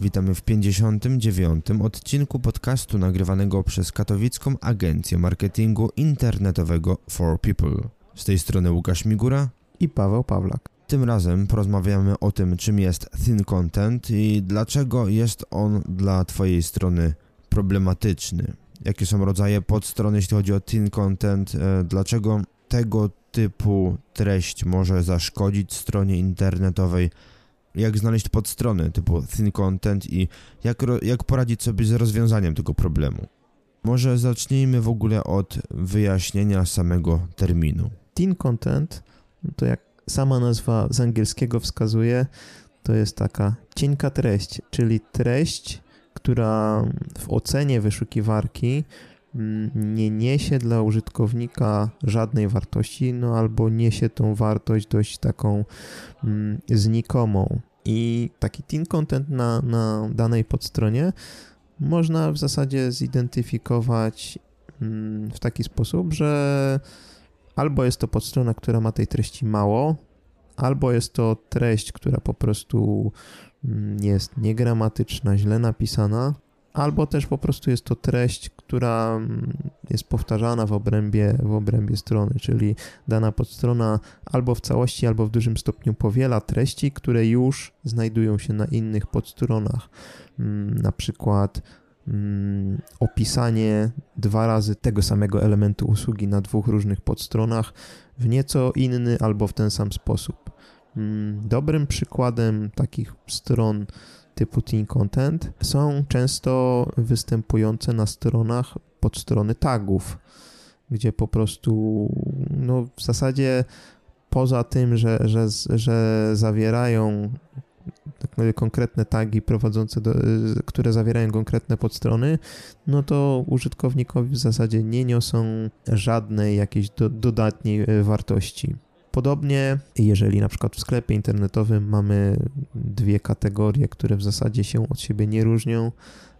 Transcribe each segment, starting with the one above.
Witamy w 59. odcinku podcastu nagrywanego przez katowicką agencję marketingu internetowego For People. Z tej strony Łukasz Migura i Paweł Pawlak. Tym razem porozmawiamy o tym, czym jest thin content i dlaczego jest on dla Twojej strony problematyczny. Jakie są rodzaje podstron, jeśli chodzi o thin content, e, dlaczego tego typu treść może zaszkodzić stronie internetowej, jak znaleźć podstrony typu thin content i jak, jak poradzić sobie z rozwiązaniem tego problemu. Może zacznijmy w ogóle od wyjaśnienia samego terminu. Thin content to jak sama nazwa z angielskiego wskazuje, to jest taka cienka treść, czyli treść, która w ocenie wyszukiwarki mm, nie niesie dla użytkownika żadnej wartości, no albo niesie tą wartość dość taką mm, znikomą. I taki thin content na, na danej podstronie można w zasadzie zidentyfikować mm, w taki sposób, że albo jest to podstrona, która ma tej treści mało, albo jest to treść, która po prostu mm, jest niegramatyczna, źle napisana, albo też po prostu jest to treść, która mm, jest powtarzana w obrębie, w obrębie strony, czyli dana podstrona albo w całości, albo w dużym stopniu powiela treści, które już znajdują się na innych podstronach. Mm, na przykład mm, opisanie dwa razy tego samego elementu usługi na dwóch różnych podstronach w nieco inny albo w ten sam sposób. Dobrym przykładem takich stron typu Teen Content są często występujące na stronach podstrony tagów, gdzie po prostu no, w zasadzie poza tym, że, że, że zawierają tak konkretne tagi prowadzące do, które zawierają konkretne podstrony, no to użytkownikowi w zasadzie nie niosą żadnej jakiejś do, dodatniej wartości. Podobnie, jeżeli na przykład w sklepie internetowym mamy dwie kategorie, które w zasadzie się od siebie nie różnią,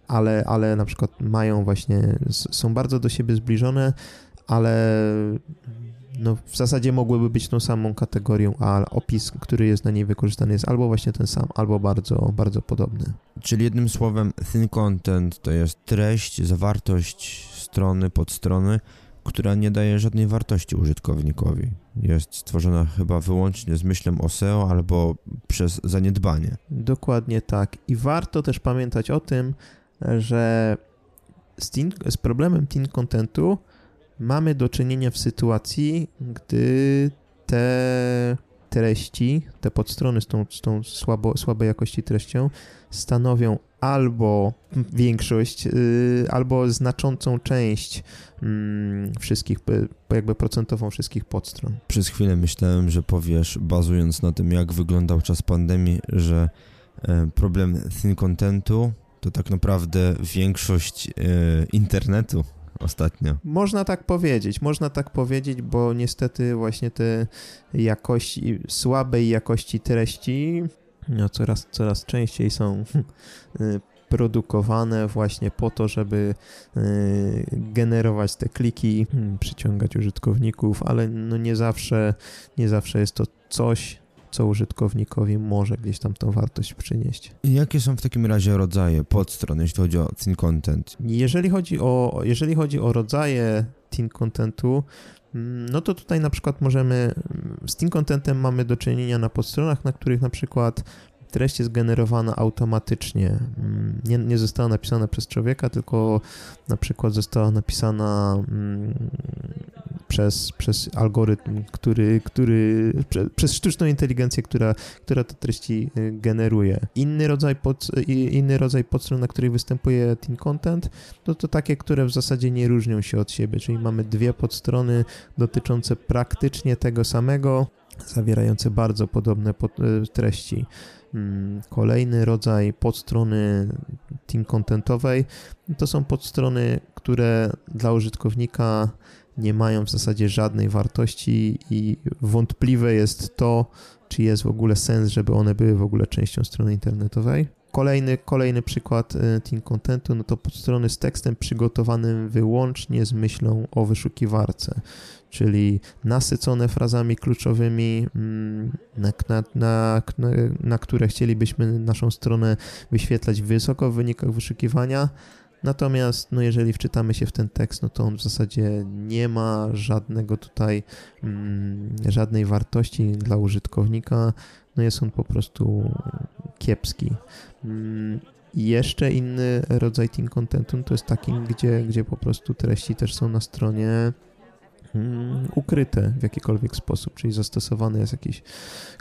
ale, ale na przykład mają właśnie, są bardzo do siebie zbliżone, ale no, w zasadzie mogłyby być tą samą kategorią, a opis, który jest na niej wykorzystany jest albo właśnie ten sam, albo bardzo, bardzo podobny. Czyli jednym słowem thin content to jest treść, zawartość strony, podstrony, która nie daje żadnej wartości użytkownikowi. Jest stworzona chyba wyłącznie z myślą o SEO albo przez zaniedbanie. Dokładnie tak. I warto też pamiętać o tym, że z, teen, z problemem teen contentu mamy do czynienia w sytuacji, gdy te treści, te podstrony z tą, z tą słabo, słabej jakości treścią stanowią albo większość, yy, albo znaczącą część yy, wszystkich, jakby procentową wszystkich podstron. Przez chwilę myślałem, że powiesz, bazując na tym, jak wyglądał czas pandemii, że e, problem thin contentu to tak naprawdę większość e, internetu ostatnio. Można tak powiedzieć, można tak powiedzieć, bo niestety właśnie te jakości, słabej jakości treści no, coraz, coraz częściej są y, produkowane właśnie po to, żeby y, generować te kliki, hmm, przyciągać użytkowników, ale no nie zawsze, nie zawsze jest to coś, co użytkownikowi może gdzieś tam tą wartość przynieść. Jakie są w takim razie rodzaje podstron, jeśli chodzi o thin content? Jeżeli chodzi o, jeżeli chodzi o rodzaje thin contentu, no to tutaj na przykład możemy, z thin contentem mamy do czynienia na podstronach, na których na przykład treść jest generowana automatycznie. Mm, nie, nie została napisana przez człowieka, tylko na przykład została napisana mm, przez, przez algorytm, który, który prze, przez sztuczną inteligencję, która, która te treści y, generuje. Inny rodzaj, pod, inny rodzaj podstron, na których występuje team content, to to takie, które w zasadzie nie różnią się od siebie, czyli mamy dwie podstrony dotyczące praktycznie tego samego, zawierające bardzo podobne pod, y, treści. Mm, kolejny rodzaj podstrony team contentowej to są podstrony, które dla użytkownika nie mają w zasadzie żadnej wartości i wątpliwe jest to, czy jest w ogóle sens, żeby one były w ogóle częścią strony internetowej. Kolejny, kolejny przykład e, Team Contentu, no to strony z tekstem przygotowanym wyłącznie z myślą o wyszukiwarce, czyli nasycone frazami kluczowymi, mm, na, na, na, na które chcielibyśmy naszą stronę wyświetlać wysoko w wynikach wyszukiwania, Natomiast no jeżeli wczytamy się w ten tekst, no to on w zasadzie nie ma żadnego tutaj, mm, żadnej wartości dla użytkownika, no jest on po prostu kiepski. Mm, jeszcze inny rodzaj team contentu to jest taki, gdzie, gdzie po prostu treści też są na stronie ukryte w jakikolwiek sposób, czyli zastosowany jest jakiś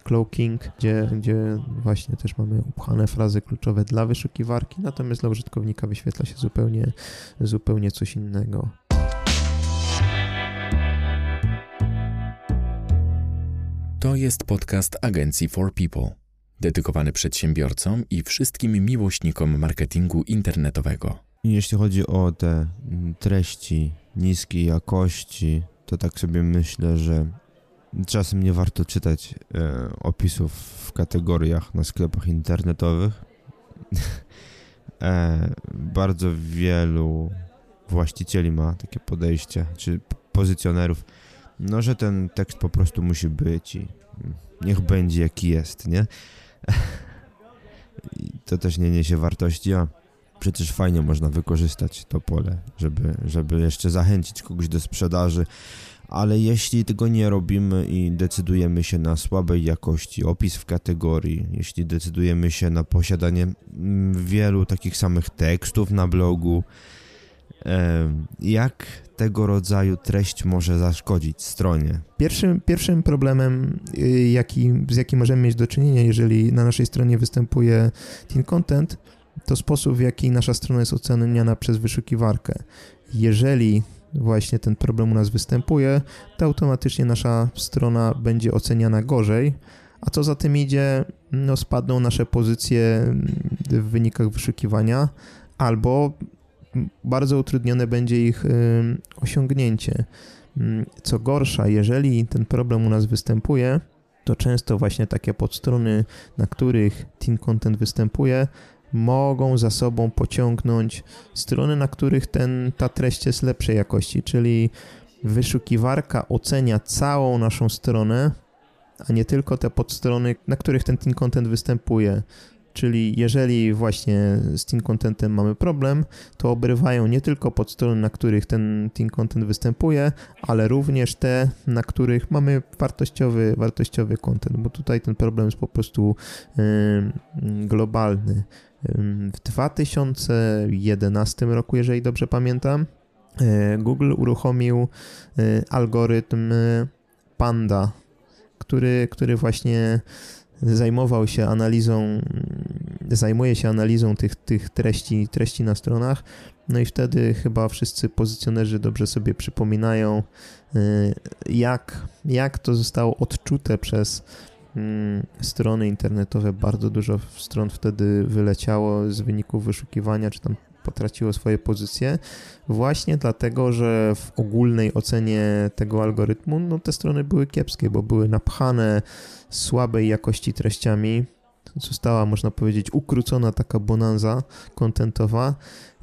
cloaking, gdzie, gdzie właśnie też mamy upchane frazy kluczowe dla wyszukiwarki, natomiast dla użytkownika wyświetla się zupełnie, zupełnie coś innego. To jest podcast agencji For People, dedykowany przedsiębiorcom i wszystkim miłośnikom marketingu internetowego. Jeśli chodzi o te treści niskiej jakości, to tak sobie myślę, że czasem nie warto czytać e, opisów w kategoriach na sklepach internetowych. e, bardzo wielu właścicieli ma takie podejście, czy pozycjonerów, no, że ten tekst po prostu musi być i niech będzie jaki jest, nie? To też nie niesie wartości, a przecież fajnie można wykorzystać to pole, żeby, żeby jeszcze zachęcić kogoś do sprzedaży, ale jeśli tego nie robimy i decydujemy się na słabej jakości opis w kategorii, jeśli decydujemy się na posiadanie mm, wielu takich samych tekstów na blogu, jak tego rodzaju treść może zaszkodzić stronie? Pierwszym, pierwszym problemem, y, jaki, z jakim możemy mieć do czynienia, jeżeli na naszej stronie występuje teen content, to sposób, w jaki nasza strona jest oceniana przez wyszukiwarkę. Jeżeli właśnie ten problem u nas występuje, to automatycznie nasza strona będzie oceniana gorzej, a co za tym idzie, no spadną nasze pozycje w wynikach wyszukiwania, albo bardzo utrudnione będzie ich osiągnięcie. Co gorsza, jeżeli ten problem u nas występuje, to często właśnie takie podstrony, na których teen content występuje, mogą za sobą pociągnąć strony, na których ten, ta treść jest lepszej jakości, czyli wyszukiwarka ocenia całą naszą stronę, a nie tylko te podstrony, na których ten team content występuje. Czyli jeżeli właśnie z team contentem mamy problem, to obrywają nie tylko podstrony, na których ten team content występuje, ale również te, na których mamy wartościowy, wartościowy content, bo tutaj ten problem jest po prostu yy, globalny. W 2011 roku, jeżeli dobrze pamiętam, e, Google uruchomił e, algorytm Panda, który, który właśnie zajmował się analizą, zajmuje się analizą tych, tych treści, treści na stronach. No i wtedy chyba wszyscy pozycjonerzy dobrze sobie przypominają, e, jak, jak to zostało odczute przez Mm, strony internetowe, bardzo dużo stron wtedy wyleciało z wyników wyszukiwania, czy tam potraciło swoje pozycje, właśnie dlatego, że w ogólnej ocenie tego algorytmu, no te strony były kiepskie, bo były napchane słabej jakości treściami, została, można powiedzieć, ukrócona taka bonanza kontentowa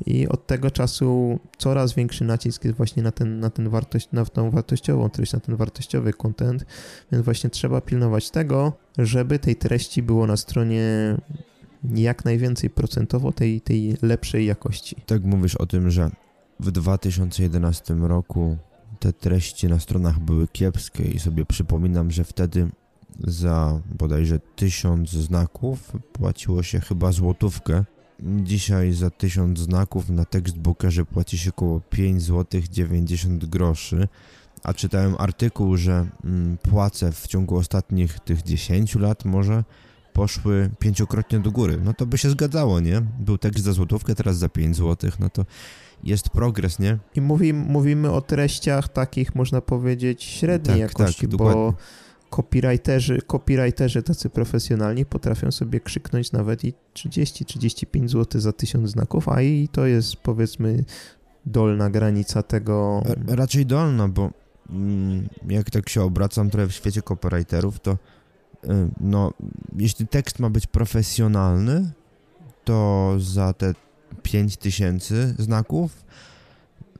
i od tego czasu coraz większy nacisk jest właśnie na, ten, na, ten wartość, na tą wartościową treść, na ten wartościowy content, więc właśnie trzeba pilnować tego, żeby tej treści było na stronie jak najwięcej procentowo tej, tej lepszej jakości. Tak mówisz o tym, że w 2011 roku te treści na stronach były kiepskie i sobie przypominam, że wtedy za bodajże tysiąc znaków płaciło się chyba złotówkę. Dzisiaj za tysiąc znaków na textbookerze płaci się około 5 zł 90 groszy. A czytałem artykuł, że mm, płace w ciągu ostatnich tych 10 lat może poszły pięciokrotnie do góry. No to by się zgadzało, nie? Był tekst za złotówkę, teraz za 5 zł, no to jest progres, nie? I mówi, mówimy o treściach takich, można powiedzieć, średniej tak, jakości, tak, bo dokładnie copywriterzy, copywriterzy tacy profesjonalni potrafią sobie krzyknąć nawet i 30-35 zł za 1000 znaków, a i to jest powiedzmy dolna granica tego. Raczej dolna, bo mm, jak tak się obracam trochę w świecie copywriterów, to y, no, jeśli tekst ma być profesjonalny, to za te 5000 znaków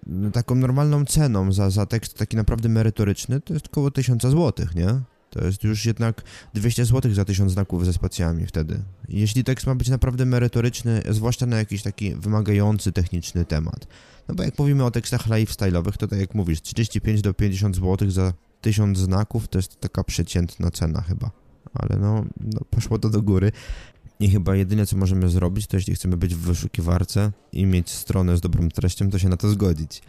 no, taką normalną ceną za, za tekst taki naprawdę merytoryczny to jest około 1000 zł, nie? To jest już jednak 200 zł za 1000 znaków ze spacjami wtedy. Jeśli tekst ma być naprawdę merytoryczny, zwłaszcza na jakiś taki wymagający techniczny temat. No bo jak mówimy o tekstach lifestyle'owych, to tak jak mówisz, 35 do 50 zł za 1000 znaków to jest taka przeciętna cena chyba. Ale no, no poszło to do góry. I chyba jedyne, co możemy zrobić, to jeśli chcemy być w wyszukiwarce i mieć stronę z dobrą treścią, to się na to zgodzić.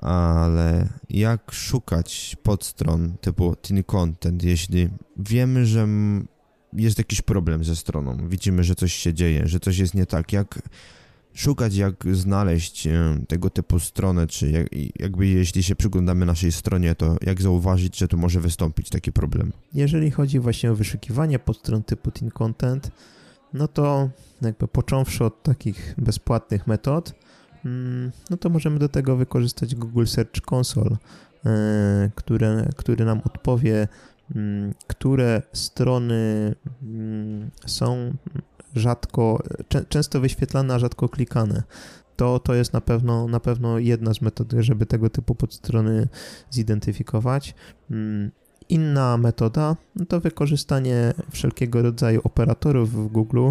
Ale jak szukać podstron typu Teen Content, jeśli wiemy, że jest jakiś problem ze stroną, widzimy, że coś się dzieje, że coś jest nie tak, jak szukać, jak znaleźć e, tego typu stronę, czy jak, jakby jeśli się przyglądamy naszej stronie, to jak zauważyć, że tu może wystąpić taki problem? Jeżeli chodzi właśnie o wyszukiwanie podstron typu Teen Content, no to jakby począwszy od takich bezpłatnych metod, no to możemy do tego wykorzystać Google Search Console, e, które, który nam odpowie, mm, które strony mm, są rzadko, często wyświetlane, a rzadko klikane. To, to jest na pewno, na pewno jedna z metod, żeby tego typu podstrony zidentyfikować. Inna metoda no to wykorzystanie wszelkiego rodzaju operatorów w Google,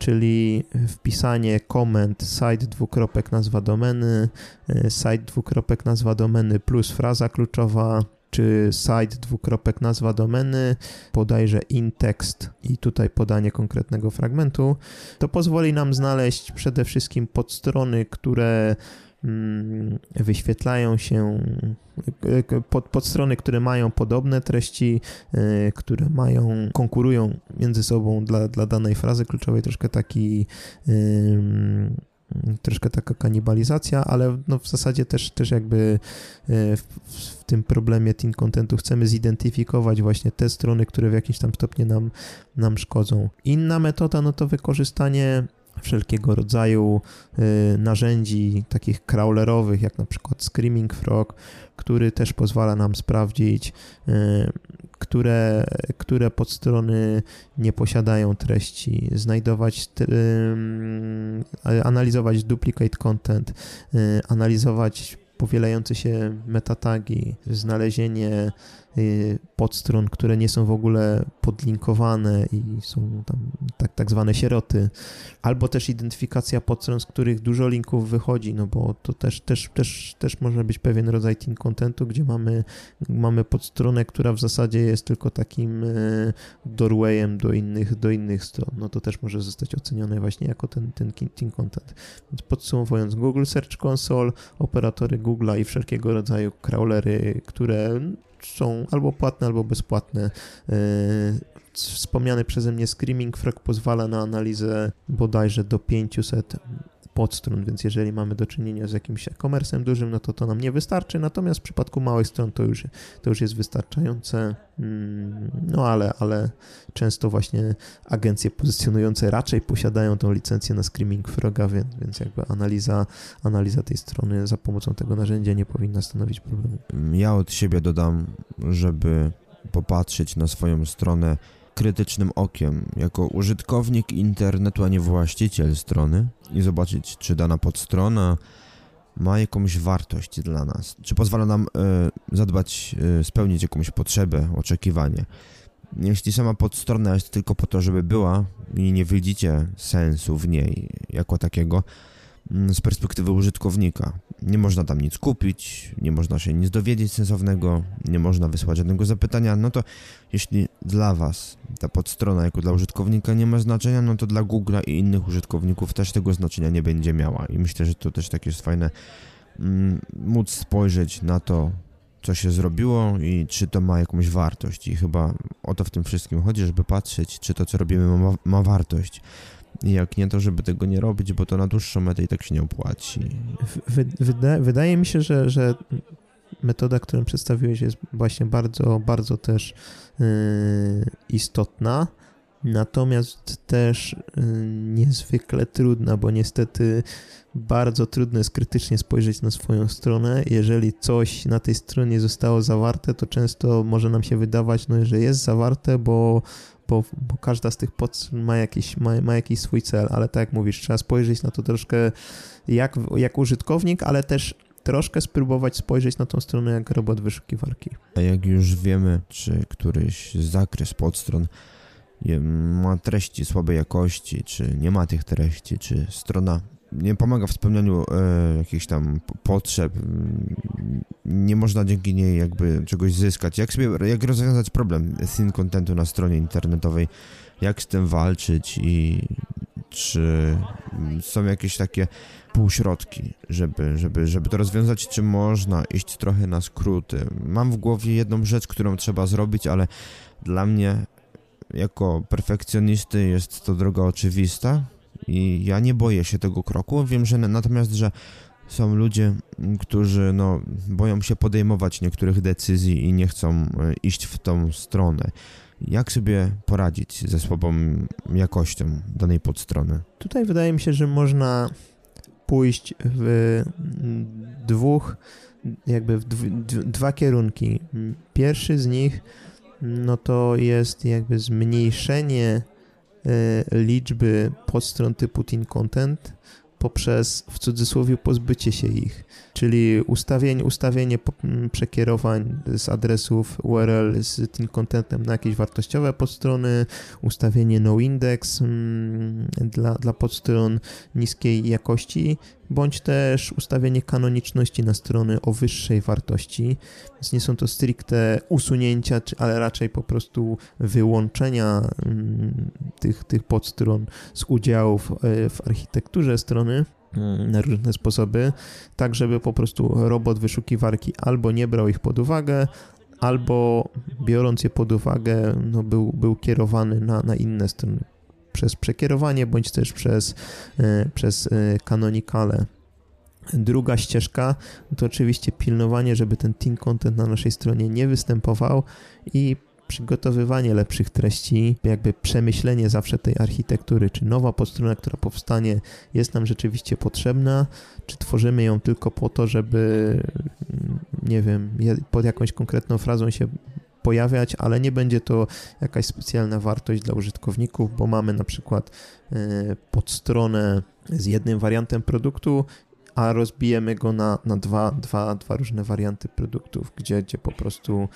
czyli wpisanie komend site dwukropek nazwa domeny, e, site dwukropek nazwa domeny plus fraza kluczowa, czy site dwukropek nazwa domeny, podajże in-text i tutaj podanie konkretnego fragmentu, to pozwoli nam znaleźć przede wszystkim podstrony, które wyświetlają się pod, pod strony, które mają podobne treści, e, które mają, konkurują między sobą dla, dla danej frazy kluczowej, troszkę taki troszkę taka kanibalizacja, ale no w zasadzie też, też jakby e, w, w, tym problemie team contentu chcemy zidentyfikować właśnie te strony, które w jakimś tam stopniu nam, nam szkodzą. Inna metoda no to wykorzystanie wszelkiego rodzaju y, narzędzi takich crawlerowych, jak na przykład Screaming Frog, który też pozwala nam sprawdzić, y, które, które podstrony nie posiadają treści, znajdować, y, analizować duplicate content, analizować powielające się metatagi, znalezienie podstron, które nie są w ogóle podlinkowane i są tam tak, tak zwane sieroty, albo też identyfikacja podstron, z których dużo linków wychodzi, no bo to też, też, też, też może być pewien rodzaj team contentu, gdzie mamy, mamy podstronę, która w zasadzie jest tylko takim y, doorwayem do innych, do innych stron, no to też może zostać ocenione właśnie jako ten, ten team content. Więc podsumowując, Google Search Console, operatory Google'a i wszelkiego rodzaju crawlery, które są albo płatne, albo bezpłatne. E, wspomniany przeze mnie Screaming Frog pozwala na analizę bodajże do 500 podstron, więc jeżeli mamy do czynienia z jakimś e-commerce'em dużym, no to to nam nie wystarczy, natomiast w przypadku małych stron to już, to już jest wystarczające, mm, no ale, ale często właśnie agencje pozycjonujące raczej posiadają tą licencję na Screaming Froga, więc, więc jakby analiza, analiza tej strony za pomocą tego narzędzia nie powinna stanowić problemu. Ja od siebie dodam, żeby popatrzeć na swoją stronę krytycznym okiem, jako użytkownik internetu, a nie właściciel strony i zobaczyć, czy dana podstrona ma jakąś wartość dla nas, czy pozwala nam y, zadbać, y, spełnić jakąś potrzebę, oczekiwanie. Jeśli sama podstrona jest tylko po to, żeby była i nie widzicie sensu w niej jako takiego, z perspektywy użytkownika. Nie można tam nic kupić, nie można się nic dowiedzieć sensownego, nie można wysłać żadnego zapytania, no to jeśli dla Was ta podstrona jako dla użytkownika nie ma znaczenia, no to dla Google'a i innych użytkowników też tego znaczenia nie będzie miała. I myślę, że to też tak jest fajne mm, móc spojrzeć na to, co się zrobiło i czy to ma jakąś wartość. I chyba o to w tym wszystkim chodzi, żeby patrzeć, czy to, co robimy, ma, ma wartość. Jak nie, to żeby tego nie robić, bo to na dłuższą metę i tak się nie opłaci. Wyda wydaje mi się, że, że metoda, którą przedstawiłeś jest właśnie bardzo, bardzo też yy, istotna, natomiast też y, niezwykle trudna, bo niestety bardzo trudno jest krytycznie spojrzeć na swoją stronę. Jeżeli coś na tej stronie zostało zawarte, to często może nam się wydawać, no, że jest zawarte, bo, bo, bo każda z tych pod ma jakiś, ma, ma jakiś swój cel, ale tak jak mówisz, trzeba spojrzeć na to troszkę jak, jak użytkownik, ale też troszkę spróbować spojrzeć na tą stronę jak robot wyszukiwarki. A jak już wiemy, czy któryś zakres podstron ma treści słabej jakości, czy nie ma tych treści, czy strona nie pomaga w spełnianiu e, jakichś tam potrzeb, nie można dzięki niej jakby czegoś zyskać. Jak sobie, jak rozwiązać problem? Thin contentu na stronie internetowej, jak z tym walczyć i czy są jakieś takie półśrodki, żeby, żeby, żeby to rozwiązać, czy można iść trochę na skróty. Mam w głowie jedną rzecz, którą trzeba zrobić, ale dla mnie jako perfekcjonisty jest to droga oczywista i ja nie boję się tego kroku. Wiem, że natomiast, że są ludzie, którzy no, boją się podejmować niektórych decyzji i nie chcą e, iść w tą stronę. Jak sobie poradzić ze słabą jakością danej podstrony? Tutaj wydaje mi się, że można pójść w dwóch, jakby w dwa kierunki. Pierwszy z nich no to jest jakby zmniejszenie liczby podstron typu Teen Content poprzez w cudzysłowie pozbycie się ich, czyli ustawienie, ustawienie przekierowań z adresów URL z tym contentem na jakieś wartościowe podstrony, ustawienie no index mm, dla, dla podstron niskiej jakości, bądź też ustawienie kanoniczności na strony o wyższej wartości, więc nie są to stricte usunięcia, ale raczej po prostu wyłączenia tych, tych podstron z udziałów e, w architekturze strony na różne sposoby, tak żeby po prostu robot wyszukiwarki albo nie brał ich pod uwagę, albo biorąc je pod uwagę, no był, był kierowany na, na inne strony przez przekierowanie, bądź też przez, e, przez kanonikale. Druga ścieżka to oczywiście pilnowanie, żeby ten team content na naszej stronie nie występował i przygotowywanie lepszych treści, jakby przemyślenie zawsze tej architektury, czy nowa podstrona, która powstanie, jest nam rzeczywiście potrzebna, czy tworzymy ją tylko po to, żeby, nie wiem, pod jakąś konkretną frazą się pojawiać, ale nie będzie to jakaś specjalna wartość dla użytkowników, bo mamy na przykład e, podstronę z jednym wariantem produktu a rozbijemy go na, na dwa, dwa, dwa różne warianty produktów, gdzie, gdzie po prostu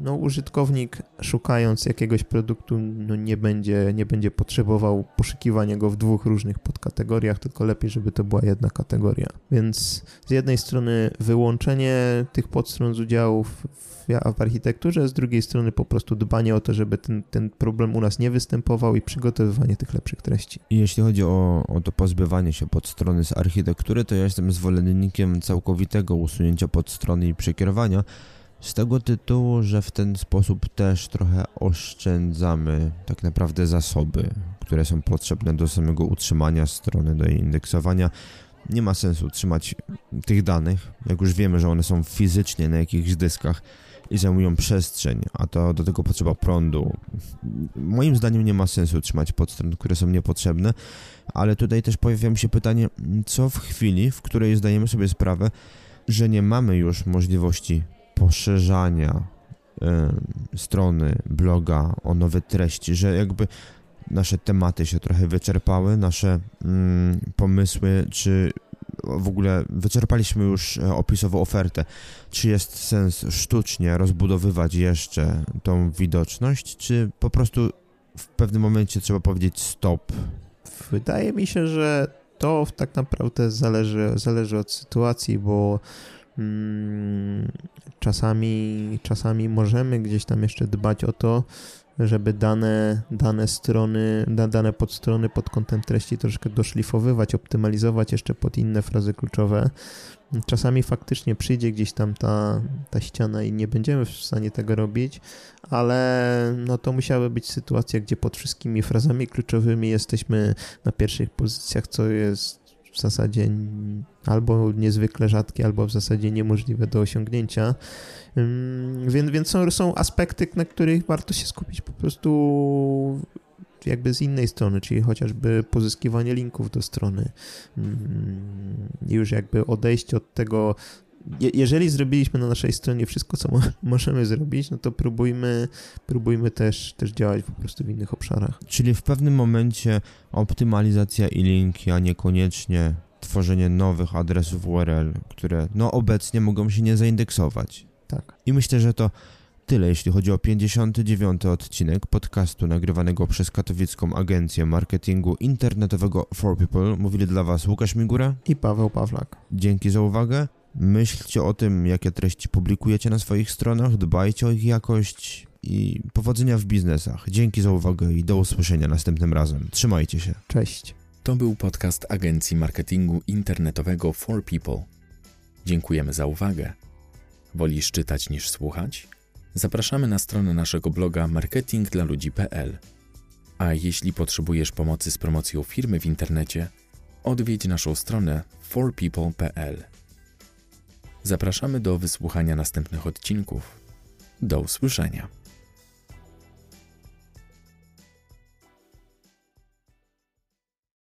no, użytkownik szukając jakiegoś produktu no, nie, będzie, nie będzie potrzebował poszukiwania go w dwóch różnych podkategoriach, tylko lepiej, żeby to była jedna kategoria. Więc z jednej strony wyłączenie tych podstron z udziałów w, w architekturze, z drugiej strony po prostu dbanie o to, żeby ten, ten problem u nas nie występował i przygotowywanie tych lepszych treści. I jeśli chodzi o, o to pozbywanie się podstrony z architektury, to ja jestem zwolennikiem całkowitego usunięcia podstrony i przekierowania, z tego tytułu, że w ten sposób też trochę oszczędzamy tak naprawdę zasoby, które są potrzebne do samego utrzymania strony, do jej indeksowania. Nie ma sensu trzymać tych danych, jak już wiemy, że one są fizycznie na jakichś dyskach i zajmują przestrzeń, a to do tego potrzeba prądu. Moim zdaniem nie ma sensu trzymać podstron, które są niepotrzebne, ale tutaj też pojawia mi się pytanie, co w chwili, w której zdajemy sobie sprawę, że nie mamy już możliwości poszerzania y, strony, bloga o nowe treści, że jakby nasze tematy się trochę wyczerpały, nasze y, pomysły, czy w ogóle wyczerpaliśmy już e, opisową ofertę. Czy jest sens sztucznie rozbudowywać jeszcze tą widoczność, czy po prostu w pewnym momencie trzeba powiedzieć stop? Wydaje mi się, że to tak naprawdę zależy, zależy od sytuacji, bo czasami, czasami możemy gdzieś tam jeszcze dbać o to, żeby dane, dane strony, dane podstrony pod kątem treści troszkę doszlifowywać, optymalizować jeszcze pod inne frazy kluczowe. Czasami faktycznie przyjdzie gdzieś tam ta, ta ściana i nie będziemy w stanie tego robić, ale no to musiały być sytuacja, gdzie pod wszystkimi frazami kluczowymi jesteśmy na pierwszych pozycjach, co jest w zasadzie albo niezwykle rzadkie, albo w zasadzie niemożliwe do osiągnięcia. Więc, więc są, są aspekty, na których warto się skupić po prostu jakby z innej strony, czyli chociażby pozyskiwanie linków do strony. Mm, już jakby odejście od tego, jeżeli zrobiliśmy na naszej stronie wszystko, co możemy zrobić, no to próbujmy, próbujmy też, też działać po prostu w innych obszarach. Czyli w pewnym momencie optymalizacja i linki, a niekoniecznie tworzenie nowych adresów URL, które no obecnie mogą się nie zaindeksować. Tak. I myślę, że to tyle, jeśli chodzi o 59. odcinek podcastu nagrywanego przez katowicką agencję marketingu internetowego For People. Mówili dla Was Łukasz Migura i Paweł Pawlak. Dzięki za uwagę. Myślcie o tym, jakie treści publikujecie na swoich stronach, dbajcie o ich jakość i powodzenia w biznesach. Dzięki za uwagę i do usłyszenia następnym razem. Trzymajcie się. Cześć. To był podcast agencji marketingu internetowego For People. Dziękujemy za uwagę. Wolisz czytać niż słuchać? Zapraszamy na stronę naszego bloga marketingdlaludzi.pl. A jeśli potrzebujesz pomocy z promocją firmy w internecie, odwiedź naszą stronę forpeople.pl. Zapraszamy do wysłuchania następnych odcinków. Do usłyszenia.